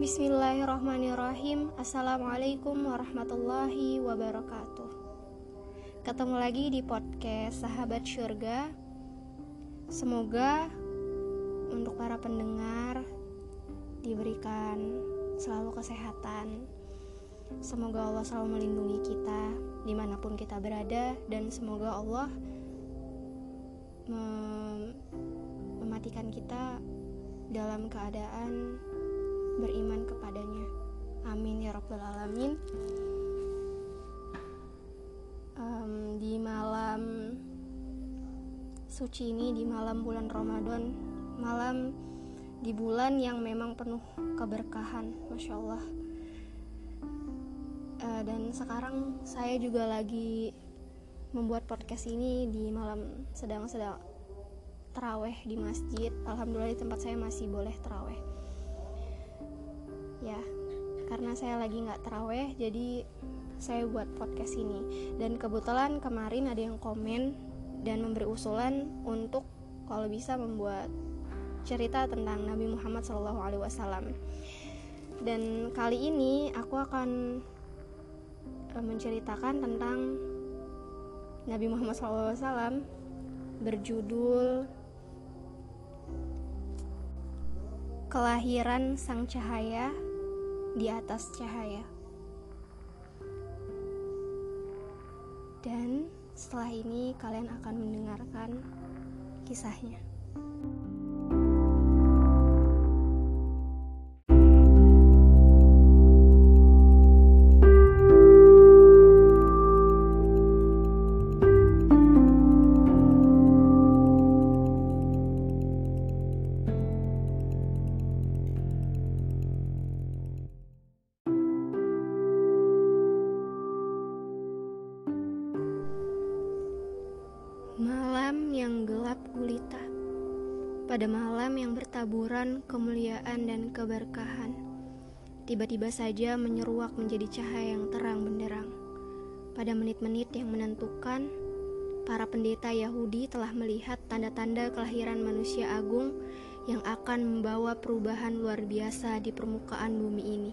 Bismillahirrahmanirrahim. Assalamualaikum warahmatullahi wabarakatuh. Ketemu lagi di podcast Sahabat Surga Semoga untuk para pendengar diberikan selalu kesehatan. Semoga Allah selalu melindungi kita di mana pun kita berada Dan semoga Allah mem mematikan kita dalam keadaan beriman kepadanya. Amin ya Rabbal 'Alamin. Um, di malam suci ini, di malam bulan Ramadan, malam di bulan yang memang penuh keberkahan, masya Allah. Uh, dan sekarang saya juga lagi membuat podcast ini di malam sedang-sedang teraweh di masjid. Alhamdulillah di tempat saya masih boleh teraweh karena saya lagi nggak teraweh jadi saya buat podcast ini. Dan kebetulan kemarin ada yang komen dan memberi usulan untuk kalau bisa membuat cerita tentang Nabi Muhammad SAW dan kali ini aku akan eh, menceritakan tentang Nabi Muhammad SAW berjudul Kelahiran Sang Cahaya di atas cahaya. Dan setelah ini kalian akan mendengarkan kisahnya. Yang gelap gulita. Pada malam yang bertaburan kemuliaan dan keberkahan Tiba-tiba saja menyeruak menjadi cahaya yang terang benderang. Pada menit-menit yang menentukan Para pendeta Yahudi telah melihat tanda-tanda kelahiran manusia agung Yang akan membawa perubahan luar biasa di permukaan bumi ini.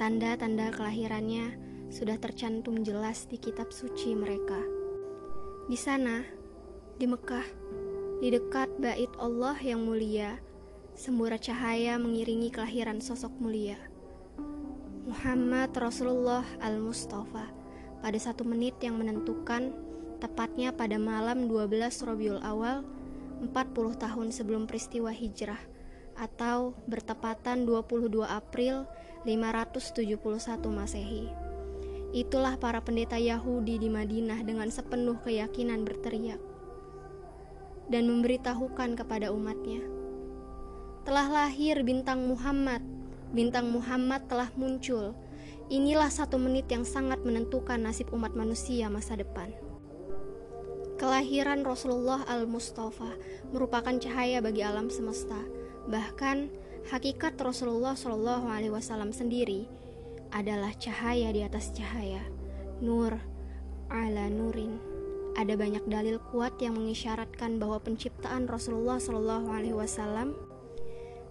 Tanda-tanda kelahirannya sudah tercantum jelas di kitab suci mereka. Di sana, di Mekah, di dekat bait Allah yang mulia, semburat cahaya mengiringi kelahiran sosok mulia. Muhammad Rasulullah Al-Mustafa pada satu menit yang menentukan, tepatnya pada malam 12 Robiul Awal, 40 tahun sebelum peristiwa hijrah, atau bertepatan 22 April 571 Masehi. Itulah para pendeta Yahudi di Madinah dengan sepenuh keyakinan berteriak dan memberitahukan kepada umatnya. Telah lahir bintang Muhammad, bintang Muhammad telah muncul. Inilah satu menit yang sangat menentukan nasib umat manusia masa depan. Kelahiran Rasulullah Al-Mustafa merupakan cahaya bagi alam semesta. Bahkan hakikat Rasulullah Shallallahu Alaihi Wasallam sendiri adalah cahaya di atas cahaya, nur ala nurin. Ada banyak dalil kuat yang mengisyaratkan bahwa penciptaan Rasulullah Shallallahu Alaihi Wasallam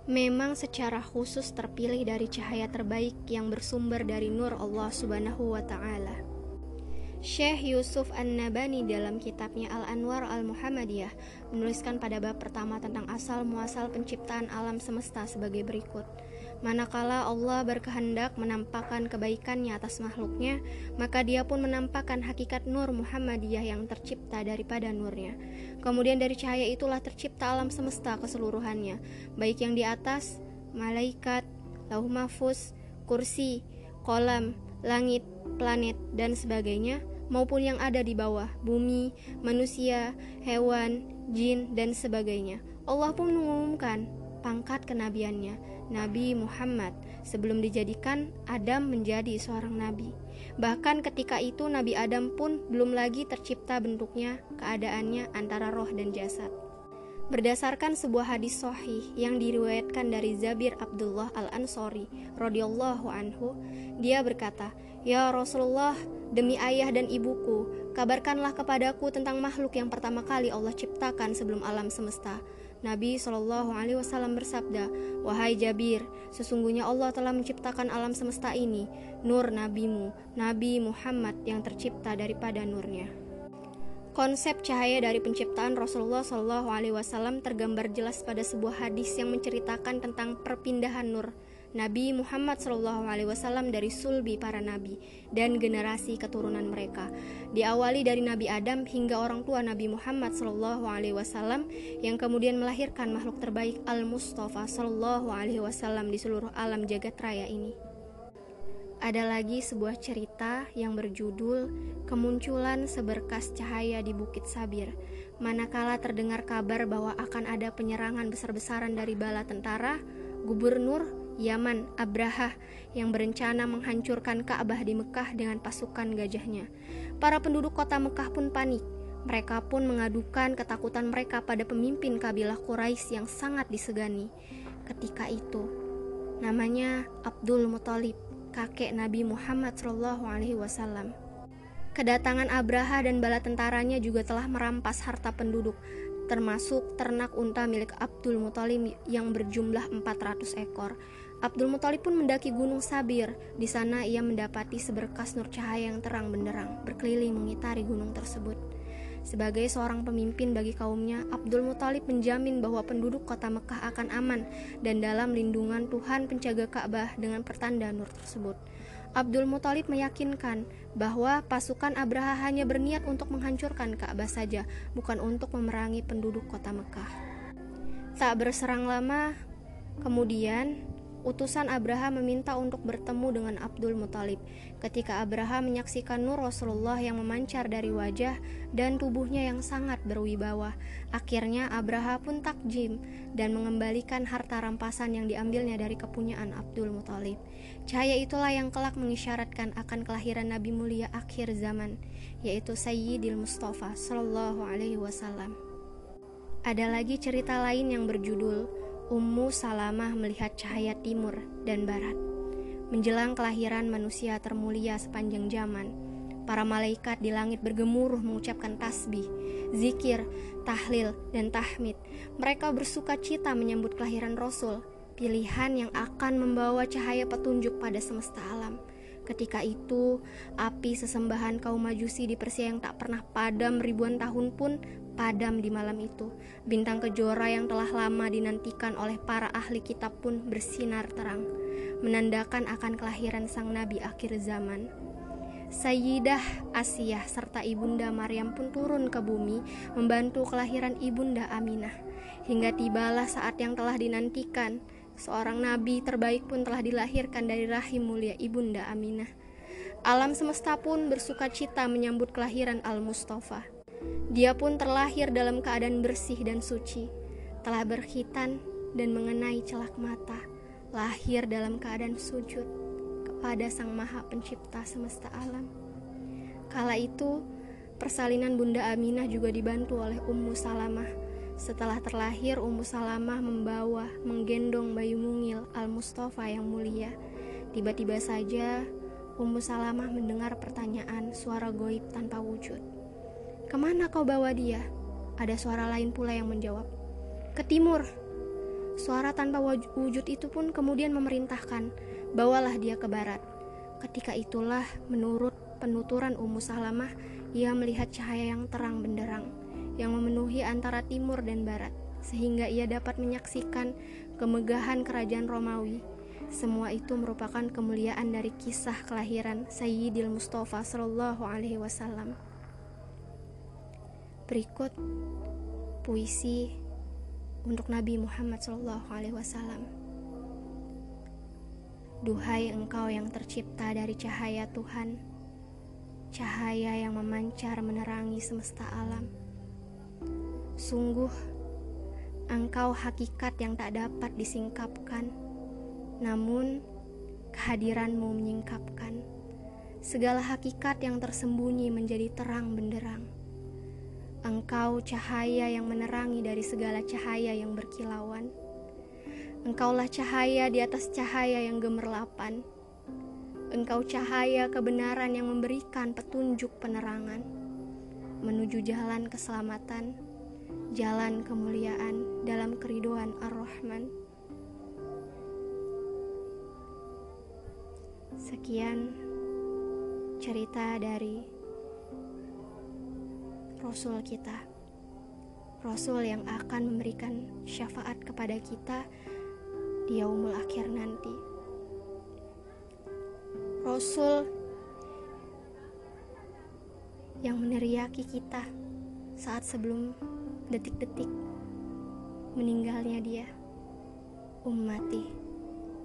memang secara khusus terpilih dari cahaya terbaik yang bersumber dari nur Allah Subhanahu wa Ta'ala. Syekh Yusuf An-Nabani dalam kitabnya Al-Anwar Al-Muhammadiyah menuliskan pada bab pertama tentang asal muasal penciptaan alam semesta sebagai berikut. Manakala Allah berkehendak menampakkan kebaikannya atas makhluknya, maka dia pun menampakkan hakikat nur Muhammadiyah yang tercipta daripada nurnya. Kemudian dari cahaya itulah tercipta alam semesta keseluruhannya, baik yang di atas, malaikat, lauh mahfuz, kursi, kolam, langit, planet, dan sebagainya, maupun yang ada di bawah, bumi, manusia, hewan, jin, dan sebagainya. Allah pun mengumumkan pangkat kenabiannya, Nabi Muhammad, sebelum dijadikan Adam menjadi seorang nabi. Bahkan ketika itu Nabi Adam pun belum lagi tercipta bentuknya, keadaannya antara roh dan jasad. Berdasarkan sebuah hadis sahih yang diriwayatkan dari Zabir Abdullah Al-Ansori radhiyallahu anhu, dia berkata, "Ya Rasulullah, demi ayah dan ibuku, kabarkanlah kepadaku tentang makhluk yang pertama kali Allah ciptakan sebelum alam semesta." Nabi Shallallahu Alaihi Wasallam bersabda, wahai Jabir, sesungguhnya Allah telah menciptakan alam semesta ini, nur nabimu, Nabi Muhammad yang tercipta daripada nurnya. Konsep cahaya dari penciptaan Rasulullah Shallallahu Alaihi Wasallam tergambar jelas pada sebuah hadis yang menceritakan tentang perpindahan nur Nabi Muhammad SAW dari sulbi para nabi dan generasi keturunan mereka. Diawali dari Nabi Adam hingga orang tua Nabi Muhammad SAW yang kemudian melahirkan makhluk terbaik Al Mustafa SAW di seluruh alam jagat raya ini. Ada lagi sebuah cerita yang berjudul Kemunculan Seberkas Cahaya di Bukit Sabir. Manakala terdengar kabar bahwa akan ada penyerangan besar-besaran dari bala tentara, gubernur Yaman Abraha yang berencana menghancurkan Ka'bah di Mekah dengan pasukan gajahnya. Para penduduk kota Mekah pun panik. Mereka pun mengadukan ketakutan mereka pada pemimpin kabilah Quraisy yang sangat disegani. Ketika itu, namanya Abdul Muthalib, kakek Nabi Muhammad SAW. Kedatangan Abraha dan bala tentaranya juga telah merampas harta penduduk, termasuk ternak unta milik Abdul Muthalib yang berjumlah 400 ekor. Abdul Muthalib pun mendaki Gunung Sabir. Di sana ia mendapati seberkas nur cahaya yang terang benderang berkeliling mengitari gunung tersebut. Sebagai seorang pemimpin bagi kaumnya, Abdul Muthalib menjamin bahwa penduduk kota Mekah akan aman dan dalam lindungan Tuhan penjaga Ka'bah dengan pertanda nur tersebut. Abdul Muthalib meyakinkan bahwa pasukan Abraha hanya berniat untuk menghancurkan Ka'bah saja, bukan untuk memerangi penduduk kota Mekah. Tak berserang lama, kemudian utusan Abraham meminta untuk bertemu dengan Abdul Muthalib. Ketika Abraham menyaksikan nur Rasulullah yang memancar dari wajah dan tubuhnya yang sangat berwibawa, akhirnya Abraham pun takjim dan mengembalikan harta rampasan yang diambilnya dari kepunyaan Abdul Muthalib. Cahaya itulah yang kelak mengisyaratkan akan kelahiran Nabi mulia akhir zaman, yaitu Sayyidil Mustafa Sallallahu Alaihi Wasallam. Ada lagi cerita lain yang berjudul Ummu Salamah melihat cahaya timur dan barat. Menjelang kelahiran manusia termulia sepanjang zaman, para malaikat di langit bergemuruh mengucapkan tasbih, zikir, tahlil, dan tahmid. Mereka bersuka cita menyambut kelahiran Rasul, pilihan yang akan membawa cahaya petunjuk pada semesta alam. Ketika itu, api sesembahan kaum Majusi di Persia yang tak pernah padam ribuan tahun pun padam di malam itu. Bintang kejora yang telah lama dinantikan oleh para ahli kitab pun bersinar terang, menandakan akan kelahiran sang nabi akhir zaman. Sayyidah Asiyah serta Ibunda Maryam pun turun ke bumi membantu kelahiran Ibunda Aminah. Hingga tibalah saat yang telah dinantikan, seorang nabi terbaik pun telah dilahirkan dari rahim mulia Ibunda Aminah. Alam semesta pun bersuka cita menyambut kelahiran Al-Mustafa. Dia pun terlahir dalam keadaan bersih dan suci, telah berkhitan dan mengenai celak mata, lahir dalam keadaan sujud kepada Sang Maha Pencipta semesta alam. Kala itu, persalinan Bunda Aminah juga dibantu oleh Ummu Salamah. Setelah terlahir, Ummu Salamah membawa, menggendong bayi mungil Al-Mustafa yang mulia. Tiba-tiba saja, Ummu Salamah mendengar pertanyaan suara goib tanpa wujud. Ke mana kau bawa dia? Ada suara lain pula yang menjawab. Ke timur. Suara tanpa wujud itu pun kemudian memerintahkan, bawalah dia ke barat. Ketika itulah, menurut penuturan Ummu Salamah, ia melihat cahaya yang terang benderang, yang memenuhi antara timur dan barat, sehingga ia dapat menyaksikan kemegahan kerajaan Romawi. Semua itu merupakan kemuliaan dari kisah kelahiran Sayyidil Mustafa Sallallahu Alaihi Wasallam. Berikut puisi untuk Nabi Muhammad SAW. Duhai engkau yang tercipta dari cahaya Tuhan, cahaya yang memancar menerangi semesta alam. Sungguh, engkau hakikat yang tak dapat disingkapkan, namun kehadiranmu menyingkapkan segala hakikat yang tersembunyi menjadi terang benderang. Engkau cahaya yang menerangi dari segala cahaya yang berkilauan. Engkaulah cahaya di atas cahaya yang gemerlapan. Engkau cahaya kebenaran yang memberikan petunjuk penerangan menuju jalan keselamatan, jalan kemuliaan dalam keriduan Ar-Rahman. Sekian cerita dari Rasul kita. Rasul yang akan memberikan syafaat kepada kita di yaumul akhir nanti. Rasul yang meneriaki kita saat sebelum detik-detik meninggalnya dia. Ummati,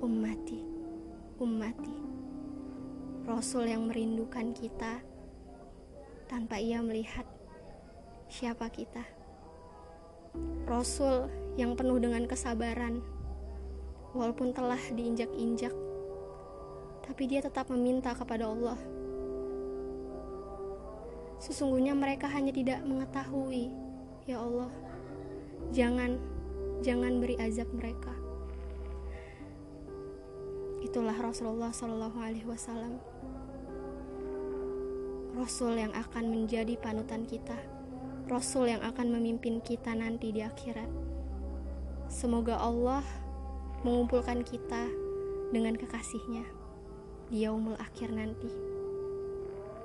ummati, ummati. Rasul yang merindukan kita tanpa ia melihat siapa kita. Rasul yang penuh dengan kesabaran, walaupun telah diinjak-injak, tapi dia tetap meminta kepada Allah. Sesungguhnya mereka hanya tidak mengetahui, jangan, jangan beri azab mereka. Itulah Rasulullah Shallallahu Alaihi Wasallam, Rasul yang akan menjadi panutan kita. Rasul yang akan memimpin kita nanti di akhirat. Semoga Allah mengumpulkan kita dengan kekasihnya di yaumul akhir nanti.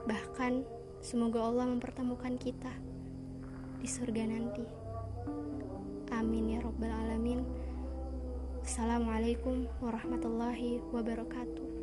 Bahkan semoga Allah mempertemukan kita di surga nanti. Amin ya robbal alamin. Assalamualaikum warahmatullahi wabarakatuh.